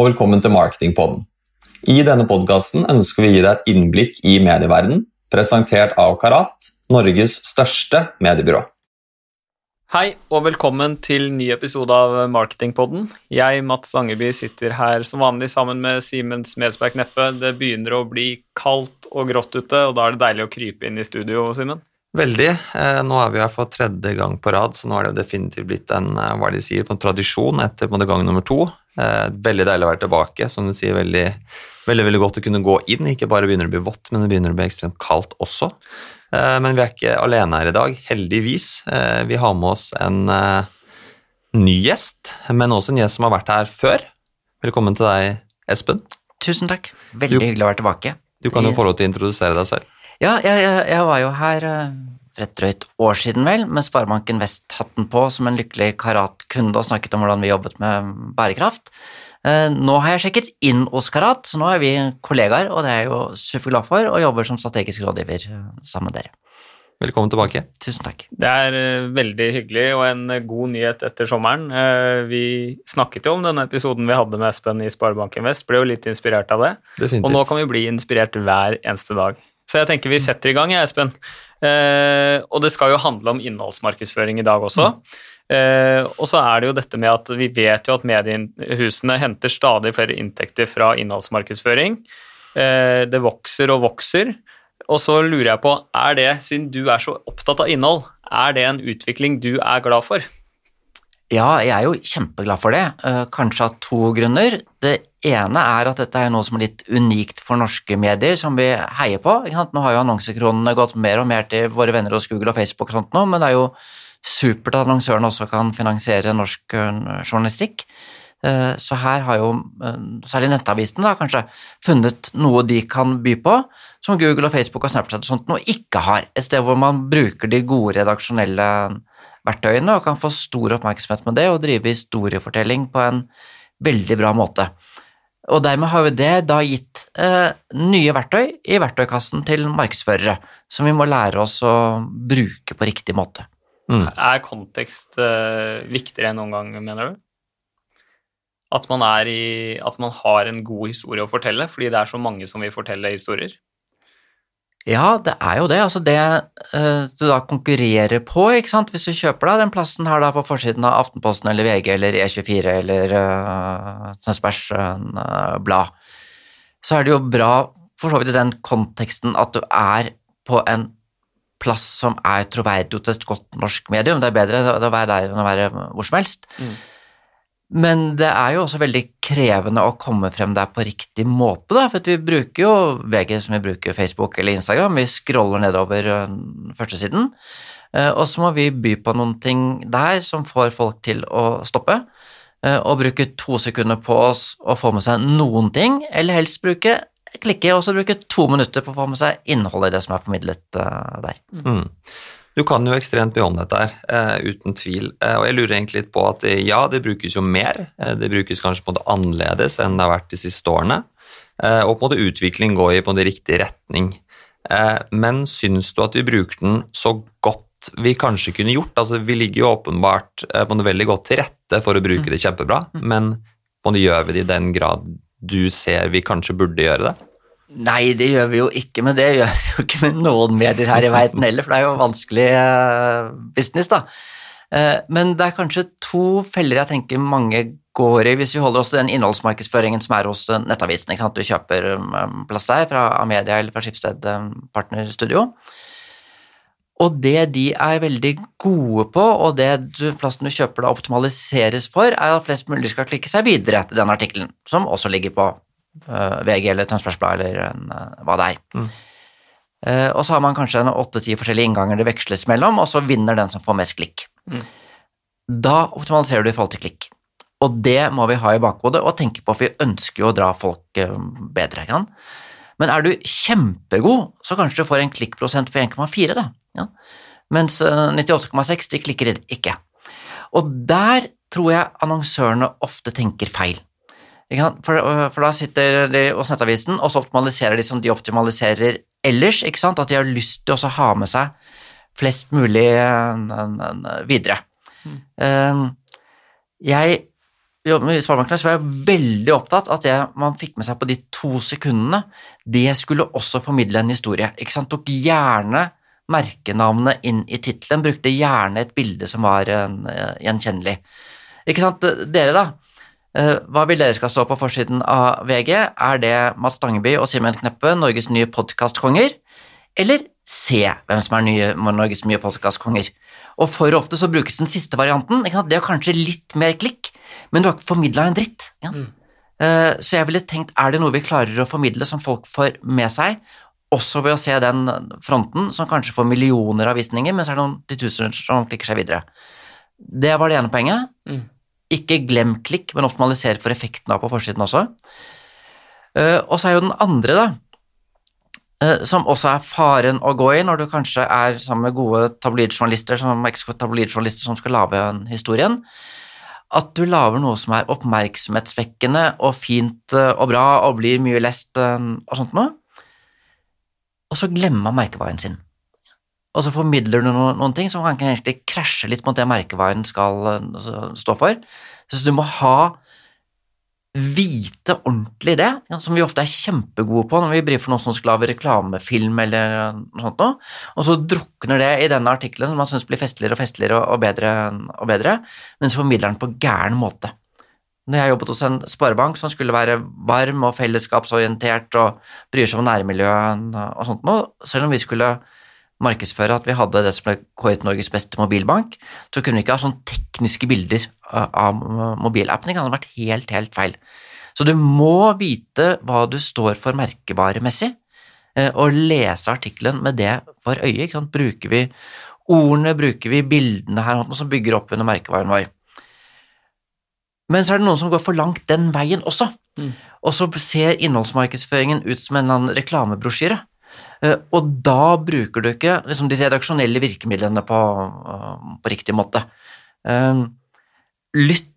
Og velkommen til Marketingpodden. I denne podkasten ønsker vi å gi deg et innblikk i medieverdenen, presentert av Karat, Norges største mediebyrå. Hei, og velkommen til ny episode av Marketingpodden. Jeg, Mats Angeby, sitter her som vanlig sammen med Simen Smedsberg Kneppe. Det begynner å bli kaldt og grått ute, og da er det deilig å krype inn i studio, Simen. Veldig. Eh, nå er vi her for tredje gang på rad, så nå er det jo definitivt blitt en, eh, hva de sier, en tradisjon etter på gang nummer to. Eh, veldig deilig å være tilbake. Som du sier, veldig, veldig, veldig godt å kunne gå inn. Ikke bare begynner det å bli vått, men det begynner å bli ekstremt kaldt også. Men vi er ikke alene her i dag, heldigvis. Vi har med oss en ny gjest, men også en gjest som har vært her før. Velkommen til deg, Espen. Tusen takk. Veldig du, hyggelig å være tilbake. Du kan jo få lov til å introdusere deg selv. Ja, jeg, jeg, jeg var jo her for et drøyt år siden, vel, med Sparebanken Vest-hatten på som en lykkelig Karat-kunde og snakket om hvordan vi jobbet med bærekraft. Eh, nå har jeg sjekket inn hos Karat, så nå er vi kollegaer, og det er jeg jo superglad for, og jobber som strategisk rådgiver eh, sammen med dere. Velkommen tilbake. Tusen takk. Det er eh, veldig hyggelig og en god nyhet etter sommeren. Vi snakket jo om denne episoden vi hadde med Espen i Sparebanken Vest, ble jo litt inspirert av det. Definitivt. Og nå kan vi bli inspirert hver eneste dag. Så jeg tenker vi setter i gang, jeg, Espen. Eh, og det skal jo handle om innholdsmarkedsføring i dag også. Eh, og så er det jo dette med at vi vet jo at mediehusene henter stadig flere inntekter fra innholdsmarkedsføring. Eh, det vokser og vokser. Og så lurer jeg på, er det, siden du er så opptatt av innhold, er det en utvikling du er glad for? Ja, jeg er jo kjempeglad for det, eh, kanskje av to grunner. Det ene er at dette er noe som er litt unikt for norske medier, som vi heier på. Nå har jo annonsekronene gått mer og mer til våre venner hos Google og Facebook og sånt nå, men det er jo supert at annonsørene også kan finansiere norsk eh, journalistikk. Eh, så her har jo særlig Nettavisen da, kanskje funnet noe de kan by på, som Google og Facebook og Snapchat og sånt noe ikke har. Et sted hvor man bruker de gode redaksjonelle verktøyene og kan få stor oppmerksomhet med det og drive historiefortelling på en veldig bra måte. Og dermed har jo det da gitt eh, nye verktøy i verktøykassen til markedsførere, som vi må lære oss å bruke på riktig måte. Mm. Er kontekst eh, viktigere enn noen gang, mener du? At man, i, at man har en god historie å fortelle, fordi det er så mange som vil fortelle historier? Ja, det er jo det. Altså det uh, du da konkurrerer på, ikke sant. Hvis du kjøper da den plassen her da på forsiden av Aftenposten eller VG eller E24 eller uh, Tønsbergs uh, Blad, så er det jo bra for så vidt i den konteksten at du er på en plass som er troverdig hos et godt norsk medium. Det er bedre å være der enn å være hvor som helst. Mm. Men det er jo også veldig krevende å komme frem der på riktig måte, da, for vi bruker jo VG som vi bruker Facebook eller Instagram. Vi scroller nedover øh, førstesiden, øh, og så må vi by på noen ting der som får folk til å stoppe. Øh, og bruke to sekunder på oss å få med seg noen ting, eller helst bruke klikke og så bruke to minutter på å få med seg innholdet i det som er formidlet der. Mm. Du kan jo ekstremt mye om dette her, uh, uten tvil. Uh, og jeg lurer egentlig litt på at uh, ja, det brukes jo mer. det brukes kanskje på en måte annerledes enn det har vært de siste årene. og på en måte utvikling går i på en måte riktig retning. men syns du at vi bruker den så godt vi kanskje kunne gjort? Altså, vi ligger jo åpenbart på en veldig godt til rette for å bruke mm. det kjempebra, mm. men på en måte gjør vi det i den grad du ser vi kanskje burde gjøre det? Nei, det gjør vi jo ikke, men det gjør vi jo ikke med noen medier her i verden heller, for det er jo vanskelig uh, business, da. Uh, men det er kanskje to feller jeg tenker mange går i, hvis vi holder oss til den innholdsmarkedsføringen som er hos uh, Nettavisen. Du kjøper plass der fra Amedia eller fra Skipsted Partner Partnerstudio. Og det de er veldig gode på, og det du, plassen du kjøper da optimaliseres for, er at flest mulig skal klikke seg videre til den artikkelen, som også ligger på VG eller Tønsbergs Blad eller en, uh, hva det er. Mm. Uh, og så har man kanskje åtte-ti forskjellige innganger det veksles mellom, og så vinner den som får mest klikk. Mm. Da optimaliserer du i forhold til klikk. Og det må vi ha i bakhodet og tenke på, for vi ønsker jo å dra folk bedre. Kan? Men er du kjempegod, så kanskje du får en klikkprosent på 1,4, da. Ja. Mens 98,6 de klikker ikke. Og der tror jeg annonsørene ofte tenker feil. For, øh, for, da sitter de hos Nettavisen, og så optimaliserer de som de optimaliserer ellers. ikke sant? At de har lyst til å ha med seg flest mulig øh, videre. Mm. Jeg jobber i Sparebanken, så var jeg veldig opptatt av at det man fikk med seg på de to sekundene, det skulle også formidle en historie. Ikke sant? Tok gjerne merkenavnet inn i tittelen, brukte gjerne et bilde som var uh, gjenkjennelig. Ikke sant, dere da? Uh, hva vil dere skal stå på forsiden av VG? Er det Mads Stangeby og Simen Kneppe, Norges nye podkastkonger? Eller se hvem som er nye, Norges nye podkastkonger? Og for ofte så brukes den siste varianten. Det er kanskje litt mer klikk, men du har ikke formidla en dritt. Ja? Mm. Uh, så jeg ville tenkt, er det noe vi klarer å formidle som folk får med seg, også ved å se den fronten, som kanskje får millioner av visninger, men så er det noen titusener som klikker seg videre. Det var det ene poenget. Mm. Ikke glem klikk, men optimaliser for effekten av på forsiden også. Uh, og så er jo den andre, da, uh, som også er faren å gå i når du kanskje er sammen med gode tabloidjournalister som, tabloidjournalister som skal lage historien, at du lager noe som er oppmerksomhetsvekkende og fint uh, og bra og blir mye lest og sånt noe og så glemmer man merkevaren sin. Og så formidler du noen, noen ting som kan egentlig krasje litt mot det merkevaren skal uh, stå for. Så du må ha vite ordentlig det, som vi ofte er kjempegode på når vi brifer for noe som skal lage reklamefilm eller noe sånt noe, og så drukner det i denne artikkelen som man syns blir festligere og festligere og bedre og bedre, men så formidler den på gæren måte når jeg jobbet hos en sparebank som skulle være varm og fellesskapsorientert og bryr seg om nærmiljøet og sånt noe, selv om vi skulle markedsføre at vi hadde det som ble kåret Norges beste mobilbank, så kunne vi ikke ha sånne tekniske bilder av mobilappen. Det hadde vært helt, helt feil. Så du må vite hva du står for merkevaremessig, eh, og lese artikkelen med det for øye. Bruker vi ordene, bruker vi bildene her som bygger opp under merkevaren vår? Men så er det noen som går for langt den veien også. Mm. Og så ser innholdsmarkedsføringen ut som en eller annen reklamebrosjyre. Eh, og da bruker du ikke liksom, de redaksjonelle virkemidlene på, på, riktig måte. Eh, lytt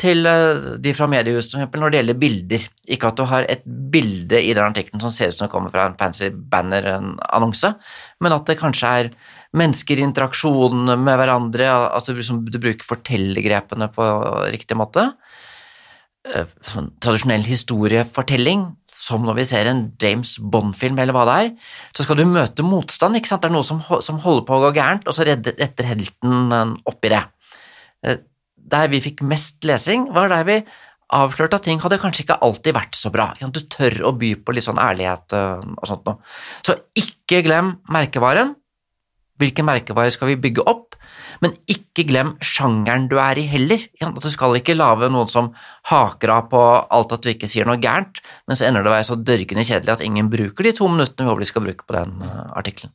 til eh, de fra mediehuset for eksempel, når det gjelder bilder. Ikke at du har et bilde i den artikkelen som ser ut som det kommer fra en fancy banner-annonse, men at det kanskje er mennesker i interaksjon med hverandre, at du, liksom, du bruker fortellergrepene på riktig måte. Eh, sånn tradisjonell historiefortelling, som når vi ser en James Bond-film eller hva det er, så skal du møte motstand. ikke sant? Det er noe som, som holder på å gå gærent, og så retter helten eh, opp i det. Eh, der vi fikk mest lesing, var der vi avslørte at ting hadde kanskje ikke alltid vært så bra. Du tør å by på litt sånn ærlighet og sånt noe. Så ikke glem merkevaren. Hvilken merkevare skal vi bygge opp? Men ikke glem sjangeren du er i heller. At du skal ikke lage noen som haker av på alt at du ikke sier noe gærent, men så ender det å være så dørgende kjedelig at ingen bruker de to minuttene vi håper de skal bruke på den uh, artikkelen.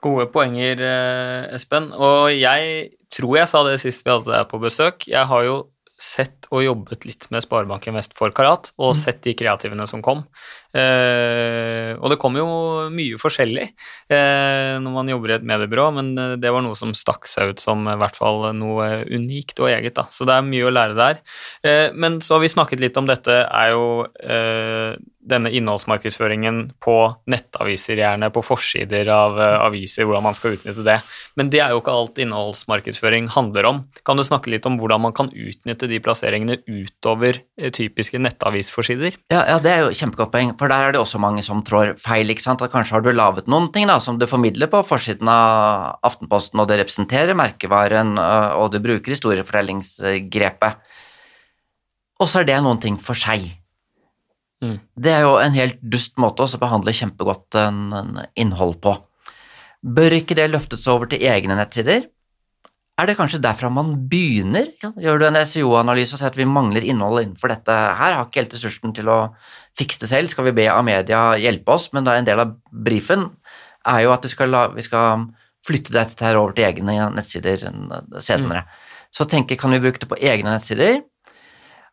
Gode poenger, eh, Espen. Og jeg tror jeg sa det sist vi hadde deg på besøk. Jeg har jo sett og jobbet litt med Sparebanken Vest for Karat, og mm. sett de kreativene som kom. Eh, og det kom jo mye forskjellig eh, når man jobber i et mediebyrå, men eh, det var noe som stakk seg ut som i hvert fall noe unikt og eget. Da. Så det er mye å lære der. Eh, men så har vi snakket litt om dette, er jo eh, denne innholdsmarkedsføringen på nettaviser, gjerne på forsider av aviser, hvordan man skal utnytte det. Men det er jo ikke alt innholdsmarkedsføring handler om. Kan du snakke litt om hvordan man kan utnytte de plasseringene utover typiske nettavisforsider? Ja, ja, det er jo kjempegodt poeng, for der er det også mange som trår feil. ikke sant? At kanskje har du laget noen ting da, som du formidler på forsiden av Aftenposten, og det representerer merkevaren, uh, og du bruker historiefortellingsgrepet. Og så er det noen ting for seg. Mm. Det er jo en helt dust måte å behandle kjempegodt en, en innhold på. Bør ikke det løftes over til egne nettsider? Er det kanskje derfra man begynner? Gjør du en SEO-analyse og ser at vi mangler innhold innenfor dette her, har ikke helt ressursen til å fikse det selv, skal vi be Amedia hjelpe oss, men da en del av brifen er jo at vi skal, la, vi skal flytte dette her over til egne nettsider senere. Mm. Så tenker kan vi bruke det på egne nettsider?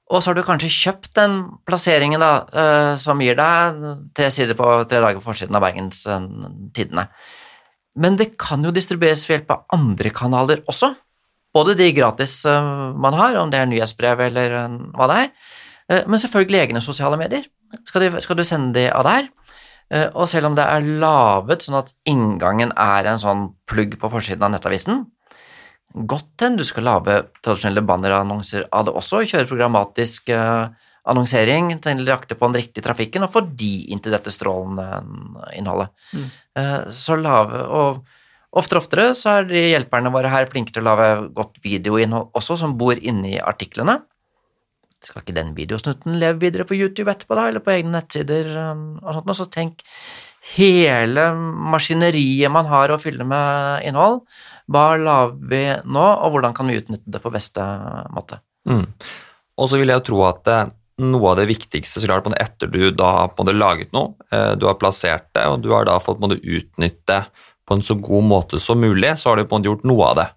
Og så har du kanskje kjøpt den plasseringen da, uh, som gir deg tre sider på tre dager på forsiden av Bergens uh, Tidende. Men det kan jo distribueres ved hjelp av andre kanaler også. Både de gratis uh, man har, om det er nyhetsbrev eller hva det er, men selvfølgelig egne sosiale medier. Skal du, skal du sende de av der? Og selv om det er laget sånn at inngangen er en sånn plugg på forsiden av nettavisen, godt hende du skal lage tradisjonelle bannerannonser av det også, kjøre programmatisk uh, annonsering til å jakte på den riktige trafikken og får de inn til dette strålende innholdet. Mm. Uh, så lave, og Oftere og oftere så er de hjelperne våre her flinke til å lage godt videoinnhold også, som bor inni artiklene. Skal ikke den videosnutten leve videre på YouTube etterpå, da, eller på egne nettsider um, og sånt? Så tenk hele maskineriet man har å fylle med innhold. Hva lager vi nå, og hvordan kan vi utnytte det på beste måte? Mm. Og så vil jeg tro at det, noe av det viktigste så klart, etter du da har på laget noe, eh, du har plassert det, og du har da fått på utnytte på en så god måte som mulig, så har du på en måte gjort noe av det.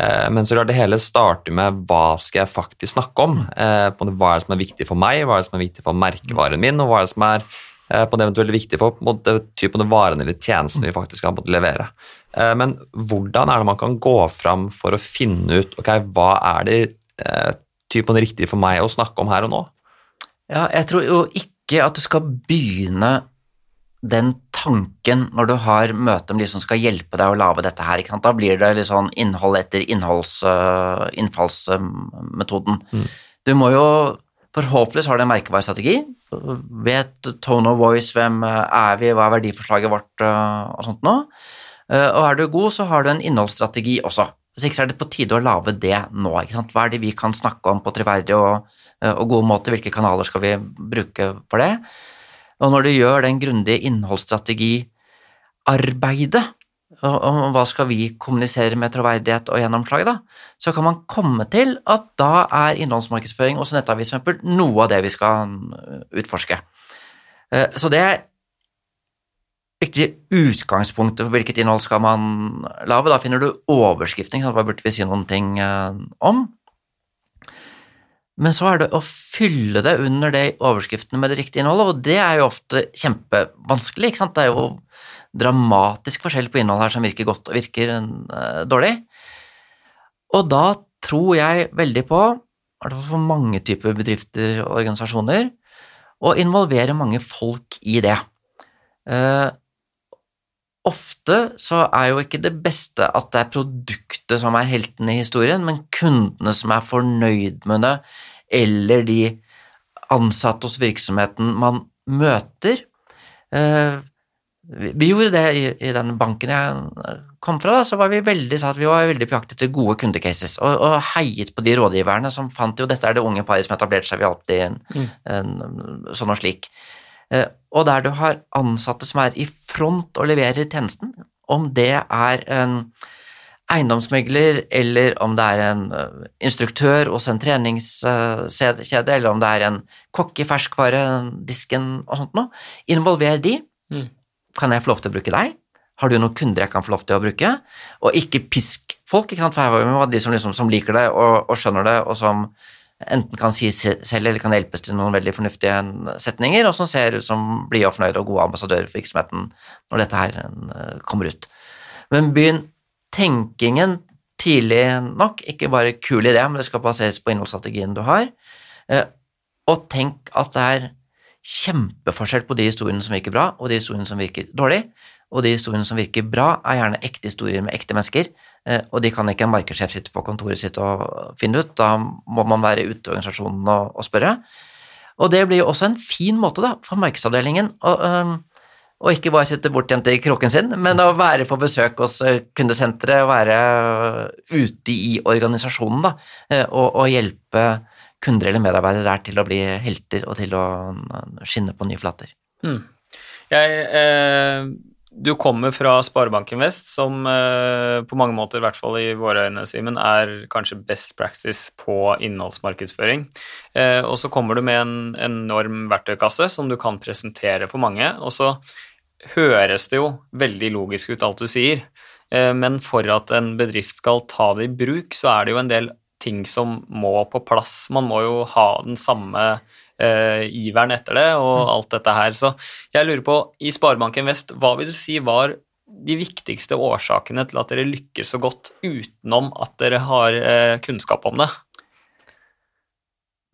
Eh, men så klart det hele starter med hva skal jeg faktisk snakke om? Eh, hva er det som er viktig for meg, hva er det som er viktig for merkevaren min, og hva er det som er eh, på det eventuelt viktig for på måte, typen av varen eller tjenestene vi faktisk kan levere. Men hvordan er det man kan gå fram for å finne ut ok, hva er det typen riktig for meg å snakke om her og nå? Ja, jeg tror jo ikke at du skal begynne den tanken når du har møte med de som skal hjelpe deg å lage dette her. Da blir det litt sånn innhold etter innholds, uh, innfallsmetoden. Mm. Du må jo Forhåpentligvis har du en merkevarestrategi. Vet tone of voice, hvem er vi, hva er verdiforslaget vårt uh, og sånt. Uh, og er du god, så har du en innholdsstrategi også. Hvis ikke så er det på tide å lage det nå. Hva er det vi kan snakke om på treverdig og, og god måte? Hvilke kanaler skal vi bruke for det? Og når du gjør den grundige innholdsstrategiarbeidet, og, hva skal vi kommunisere med troverdighet og gjennomslag, da, så kan man komme til at da er innholdsmarkedsføring hos Nettavis eksempel, noe av det vi skal uh, utforske. Uh, så det er viktig utgangspunktet for hvilket innhold skal man lage. Da finner du overskriften, hva burde vi si noen ting om? Men så er det å fylle det under de overskriftene med det riktige innholdet, og det er jo ofte kjempevanskelig. ikke sant? Det er jo dramatisk forskjell på innhold her som virker godt og virker uh, dårlig. Og da tror jeg veldig på, i hvert fall for mange typer bedrifter og organisasjoner, å involvere mange folk i det. Uh, ofte så er jo ikke det beste at det er produktet som er helten i historien, men kundene som er fornøyd med det, eller de ansatte hos virksomheten man møter. Eh, vi gjorde det i, den banken jeg kom fra, da, så var vi veldig, vi var veldig på jakt etter gode kundecases, og, og, heiet på de rådgiverne som fant jo dette er det unge paret som etablerte seg, vi hjalp de mm. sånn og slik. Eh, og der du har ansatte som er i front og leverer tjenesten, om det er en eiendomsmegler, eller om det er en uh, instruktør hos en treningskjede, eller om det er en kokk i ferskvaredisken og sånt noe. Involver de. Mm. Kan jeg få lov til å bruke deg? Har du noen kunder jeg kan få lov til å bruke? Og ikke pisk folk, ikke sant? for her var de som, liksom, som liker det og, og, skjønner det, og som enten kan si selv eller kan hjelpes til noen veldig fornuftige setninger, og som ser ut som blide og fornøyde og gode ambassadører for virksomheten når dette her uh, kommer ut. Men begynn tenkingen tidlig nok, ikke bare kul idé, men det skal baseres på innholdsstrategien du har. Eh, og tenk at det er kjempeforskjell på de historiene som virker bra, og de historiene som virker dårlig. Og de historiene som virker bra, er gjerne ekte historier med ekte mennesker. Eh, og de kan ikke en markedssjef sitte på kontoret sitt og finne ut. Da må man være ute i organisasjonen og, og spørre. Og det blir jo også en fin måte da, for markedsavdelingen å, å ikke bare sitte bortgjemt i kråken sin, men å være på besøk hos eh, kundesenteret, være ute i organisasjonen da, eh, og, og, hjelpe kunder eller medarbeidere der til å bli helter og til å skinne på nye flater. Mm. Jeg, eh, du kommer fra Sparebanken Vest, som eh, på mange måter, i hvert fall i våre øyne, Simen, er kanskje best practice på innholdsmarkedsføring. Eh, og så kommer du med en enorm verktøykasse som du kan presentere for mange. og så høres det jo veldig logisk ut, alt du sier, eh, men for at en bedrift skal ta det i bruk, så er det jo en del ting som må på plass. Man må jo ha den samme eh, iveren etter det og mm. alt dette her. Så jeg lurer på, i Sparebanken Vest, hva vil du si var de viktigste årsakene til at dere lykkes så godt utenom at dere har eh, kunnskap om det?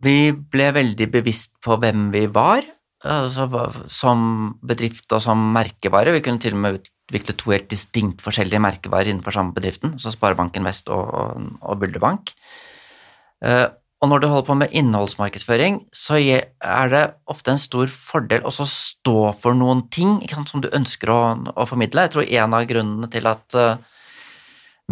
Vi ble veldig bevisst på hvem vi var, altså, som bedrift og som merkevare. Vi kunne til og med utvikle to helt distinkt forskjellige merkevarer innenfor samme bedriften, altså Sparebanken Vest og, og, og Bulderbank. Uh, og når du holder på med innholdsmarkedsføring, så er det ofte en stor fordel å stå for noen ting sant, som du ønsker å, å, formidle. Jeg tror en av grunnene til at uh,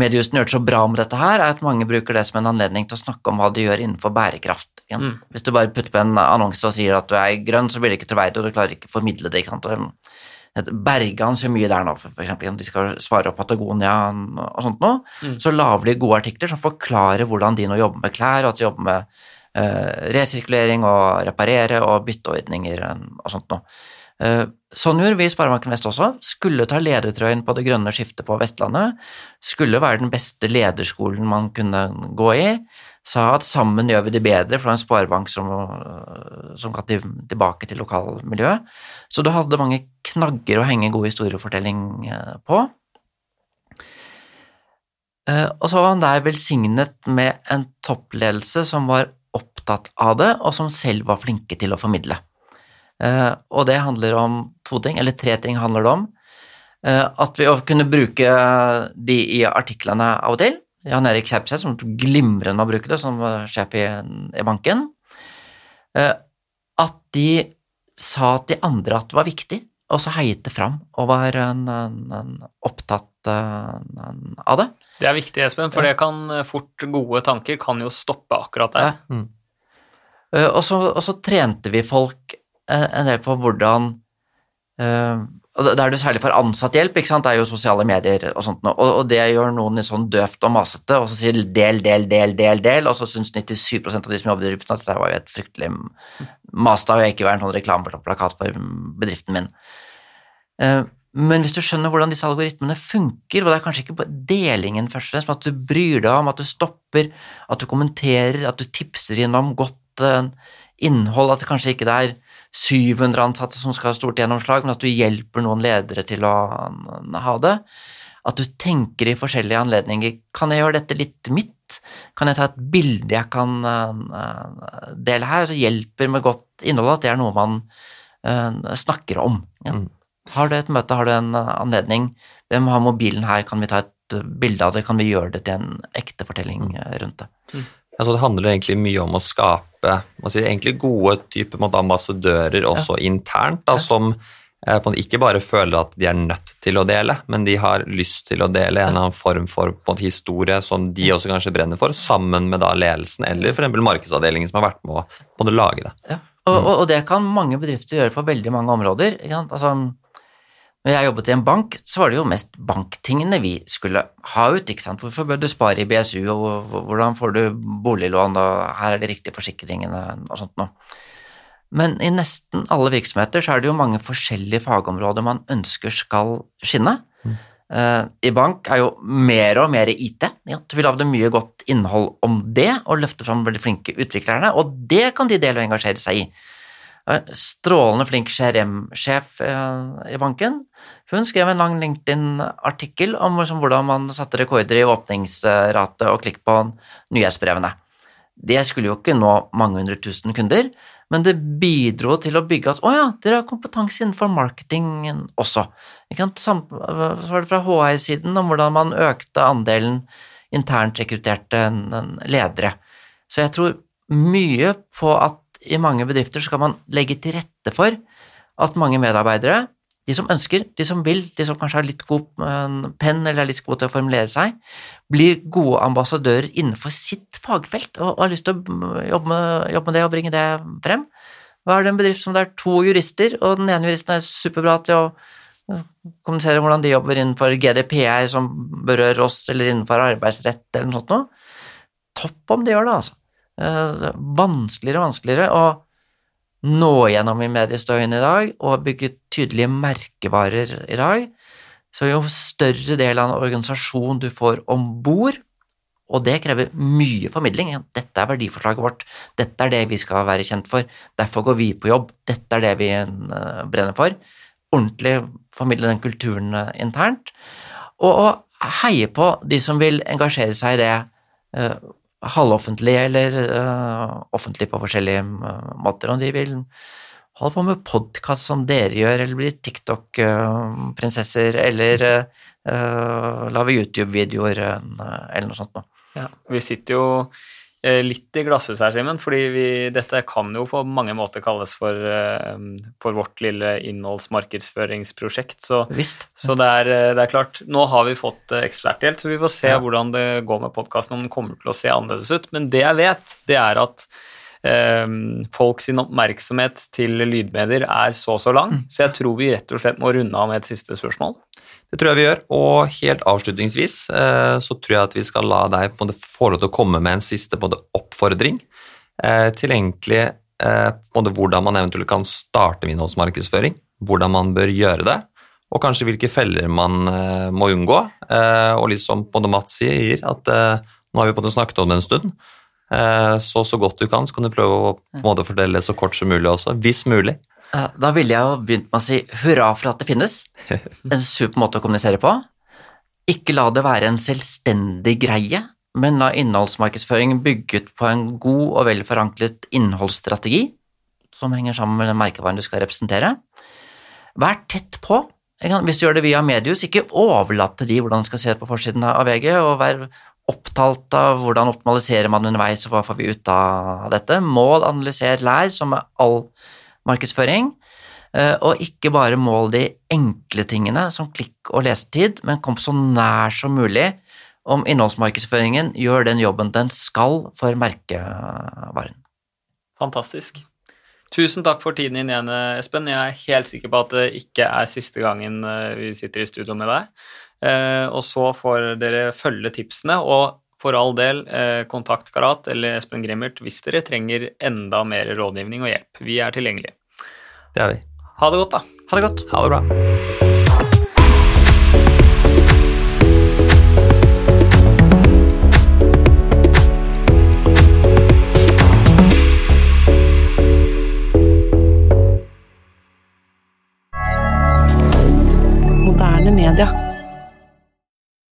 mediejussen gjør det så bra med dette her, er at mange bruker det som en anledning til å snakke om hva de gjør innenfor bærekraft. Mm. Hvis du bare putter på en annonse og sier at du er grønn, så blir det ikke troverdig, og du klarer ikke å formidle det. ikke sant? Bergans så mye der nå, eksempel, om de skal svare opp Patagonia og sånt noe. Mm. Så lager de gode artikler som forklarer hvordan de nå jobber med klær, og at de jobber med eh, resirkulering og reparere og bytteordninger og sånt noe. Uh, sånn gjorde vi i Sparebanken Vest også. Skulle ta ledertrøyen på det grønne skiftet på Vestlandet. Skulle være den beste lederskolen man kunne gå i sa at sammen gjør vi det bedre for en sparebank som, som ga tilbake til lokalmiljøet. Så du hadde mange knagger å henge god historiefortelling eh, på. Eh, og så var han der velsignet med en toppledelse som var opptatt av det, og som selv var flinke til å formidle. Eh, og det handler om to ting, eller tre ting handler det om. At vi kunne bruke de i artiklene av og til. Jan Erik Kjerpseth, som glimrende å bruke det som sjef i, i banken, eh, at de sa til de andre at det var viktig, og så heiet det fram og var en, en, en opptatt en, av det. Det er viktig, Espen, for det kan fort Gode tanker kan jo stoppe akkurat der. Ja. Mm. Og, så, og, så, trente vi folk en del på hvordan uh, Da er det særlig for ansatt-hjelp, ikke sant? det er jo sosiale medier og sånt, og, det gjør noen litt sånn døvt og masete, og så sier del, del, del, del, del, og så syns 97% av de som jobber i bedriften at dette var jo et fryktelig mas, da vil jeg ikke være en sånn reklameplakat for bedriften min. Eh, men hvis du skjønner hvordan disse algoritmene funker, og det er kanskje ikke delingen først og fremst, men at du bryr deg om, at du stopper, at du kommenterer, at du tipser innom godt eh, innhold, at det kanskje ikke er 700 ansatte som skal ha stort gjennomslag, men at du hjelper noen ledere til å ha det. At du tenker i forskjellige anledninger. Kan jeg gjøre dette litt mitt? Kan jeg ta et bilde jeg kan uh, dele her? Så hjelper med godt innhold at det er noe man uh, snakker om. Ja. Mm. Har du et møte, har du en anledning? Hvem har mobilen her? Kan vi ta et bilde av det? Kan vi gjøre det til en ekte fortelling mm. rundt det? Altså, det handler egentlig mye om å skape si, egentlig gode typer ambassadører også ja. internt, da, som eh, ikke bare føler at de er nødt til å dele, men de har lyst til å dele en eller annen form for måte, historie som de også kanskje brenner for, sammen med da, ledelsen eller f.eks. markedsavdelingen som har vært med å, lage det. Ja. Og, og, og, det kan mange bedrifter gjøre på veldig mange områder. Altså, når jeg jobbet i en bank, så var det jo mest banktingene vi skulle ha ut. ikke sant? Hvorfor bør du spare i BSU, og hvordan får du boliglån, og her er de riktige forsikringene, og sånt noe. Men i nesten alle virksomheter så er det jo mange forskjellige fagområder man ønsker skal skinne. Mm. Uh, I bank er jo mer og mer IT. Ja, du vil lage mye godt innhold om det, og løfte fram veldig flinke utviklerne, og det kan de dele og engasjere seg i. Strålende flink CRM-sjef eh, i banken. Hun skrev en lang LinkedIn-artikkel om liksom hvordan man satte rekorder i åpningsrate og klikk på nyhetsbrevene. Det skulle jo ikke nå mange hundre tusen kunder, men det bidro til å bygge at å ja, dere har kompetanse innenfor marketingen også. Så var det fra HI-siden om hvordan man økte andelen internt rekrutterte ledere. Så jeg tror mye på at i mange bedrifter skal man legge til rette for at mange medarbeidere, de som ønsker, de som vil, de som kanskje har litt god eh, penn eller er litt gode til å formulere seg, blir gode ambassadører innenfor sitt fagfelt og har lyst til å jobbe med, jobbe med det og bringe det frem. Hva er det en bedrift som det er to jurister, og den ene juristen er superbra til å eh, kommunisere hvordan de jobber innenfor GDPR som berører oss, eller innenfor arbeidsrett eller noe sånt noe. Topp om de gjør det, altså. Eh, vanskeligere og vanskeligere å nå gjennom i mediestøyen i dag og bygge tydelige merkevarer i dag. Så jo større del av en organisasjon du får om bord, og det krever mye formidling. Dette er verdiforslaget vårt, dette er det vi skal være kjent for, derfor går vi på jobb, dette er det vi eh, brenner for. Ordentlig formidle den kulturen eh, internt. Og å heie på de som vil engasjere seg i det halvoffentlig eller uh, offentlig på forskjellige uh, måter. Om de vil holde på med podkast som dere gjør, eller bli TikTok-prinsesser, eller uh, lage YouTube-videoer, eller noe sånt noe. Ja, vi sitter jo Eh, litt i glasshus her, Simen, fordi vi, dette kan jo på mange måter kalles for, eh, for vårt lille innholdsmarkedsføringsprosjekt. Så, så det, er, eh, det, er, klart, nå har vi fått eksperthjelp, så vi får se ja. hvordan det går med podkasten, om den kommer til å se annerledes ut. Men det jeg vet, det er at eh, folk sin oppmerksomhet til lydmedier er så så lang, mm. så jeg tror vi rett og slett må runde av med et siste spørsmål. Det tror jeg vi gjør. Og helt avslutningsvis eh, så tror jeg at vi skal la deg på få lov til å komme med en siste både oppfordring eh, til egentlig eh, en måte, hvordan man eventuelt kan starte med innholdsmarkedsføring. Hvordan man bør gjøre det, og kanskje hvilke feller man må unngå. Og litt som måte Mats sier, at nå har vi på en snakket om det en stund. Så så godt du kan, så kan du prøve å måte fordele det så kort som mulig også, hvis mulig. Da ville jeg jo begynt med å si hurra for at det finnes. En super måte å kommunisere på. Ikke la det være en selvstendig greie, men la innholdsmarkedsføring bygget på en god og vel forankret innholdsstrategi som henger sammen med den merkevaren du skal representere. Vær tett på. Hvis du gjør det via Medius, ikke overlat til de hvordan det skal se ut på forsiden av VG, og vær opptatt av hvordan optimaliserer man underveis, og hva får vi ut av dette. Mål, analyser, lær, som er all markedsføring. Eh, og ikke bare mål de enkle tingene som klikk og lesetid, men kom så nær som mulig om innholdsmarkedsføringen gjør den jobben den skal for merkevaren. Fantastisk. Tusen takk for tiden din igjen, Espen. Jeg er helt sikker på at det ikke er siste gangen eh, vi sitter i studio med deg. Eh, og så får dere følge tipsene, og for all del, kontakt Karat eller Espen Grimmert hvis dere trenger enda mer rådgivning og hjelp. Vi er tilgjengelige. Det er vi. Ha det godt, da. Ha det godt. Ha det bra.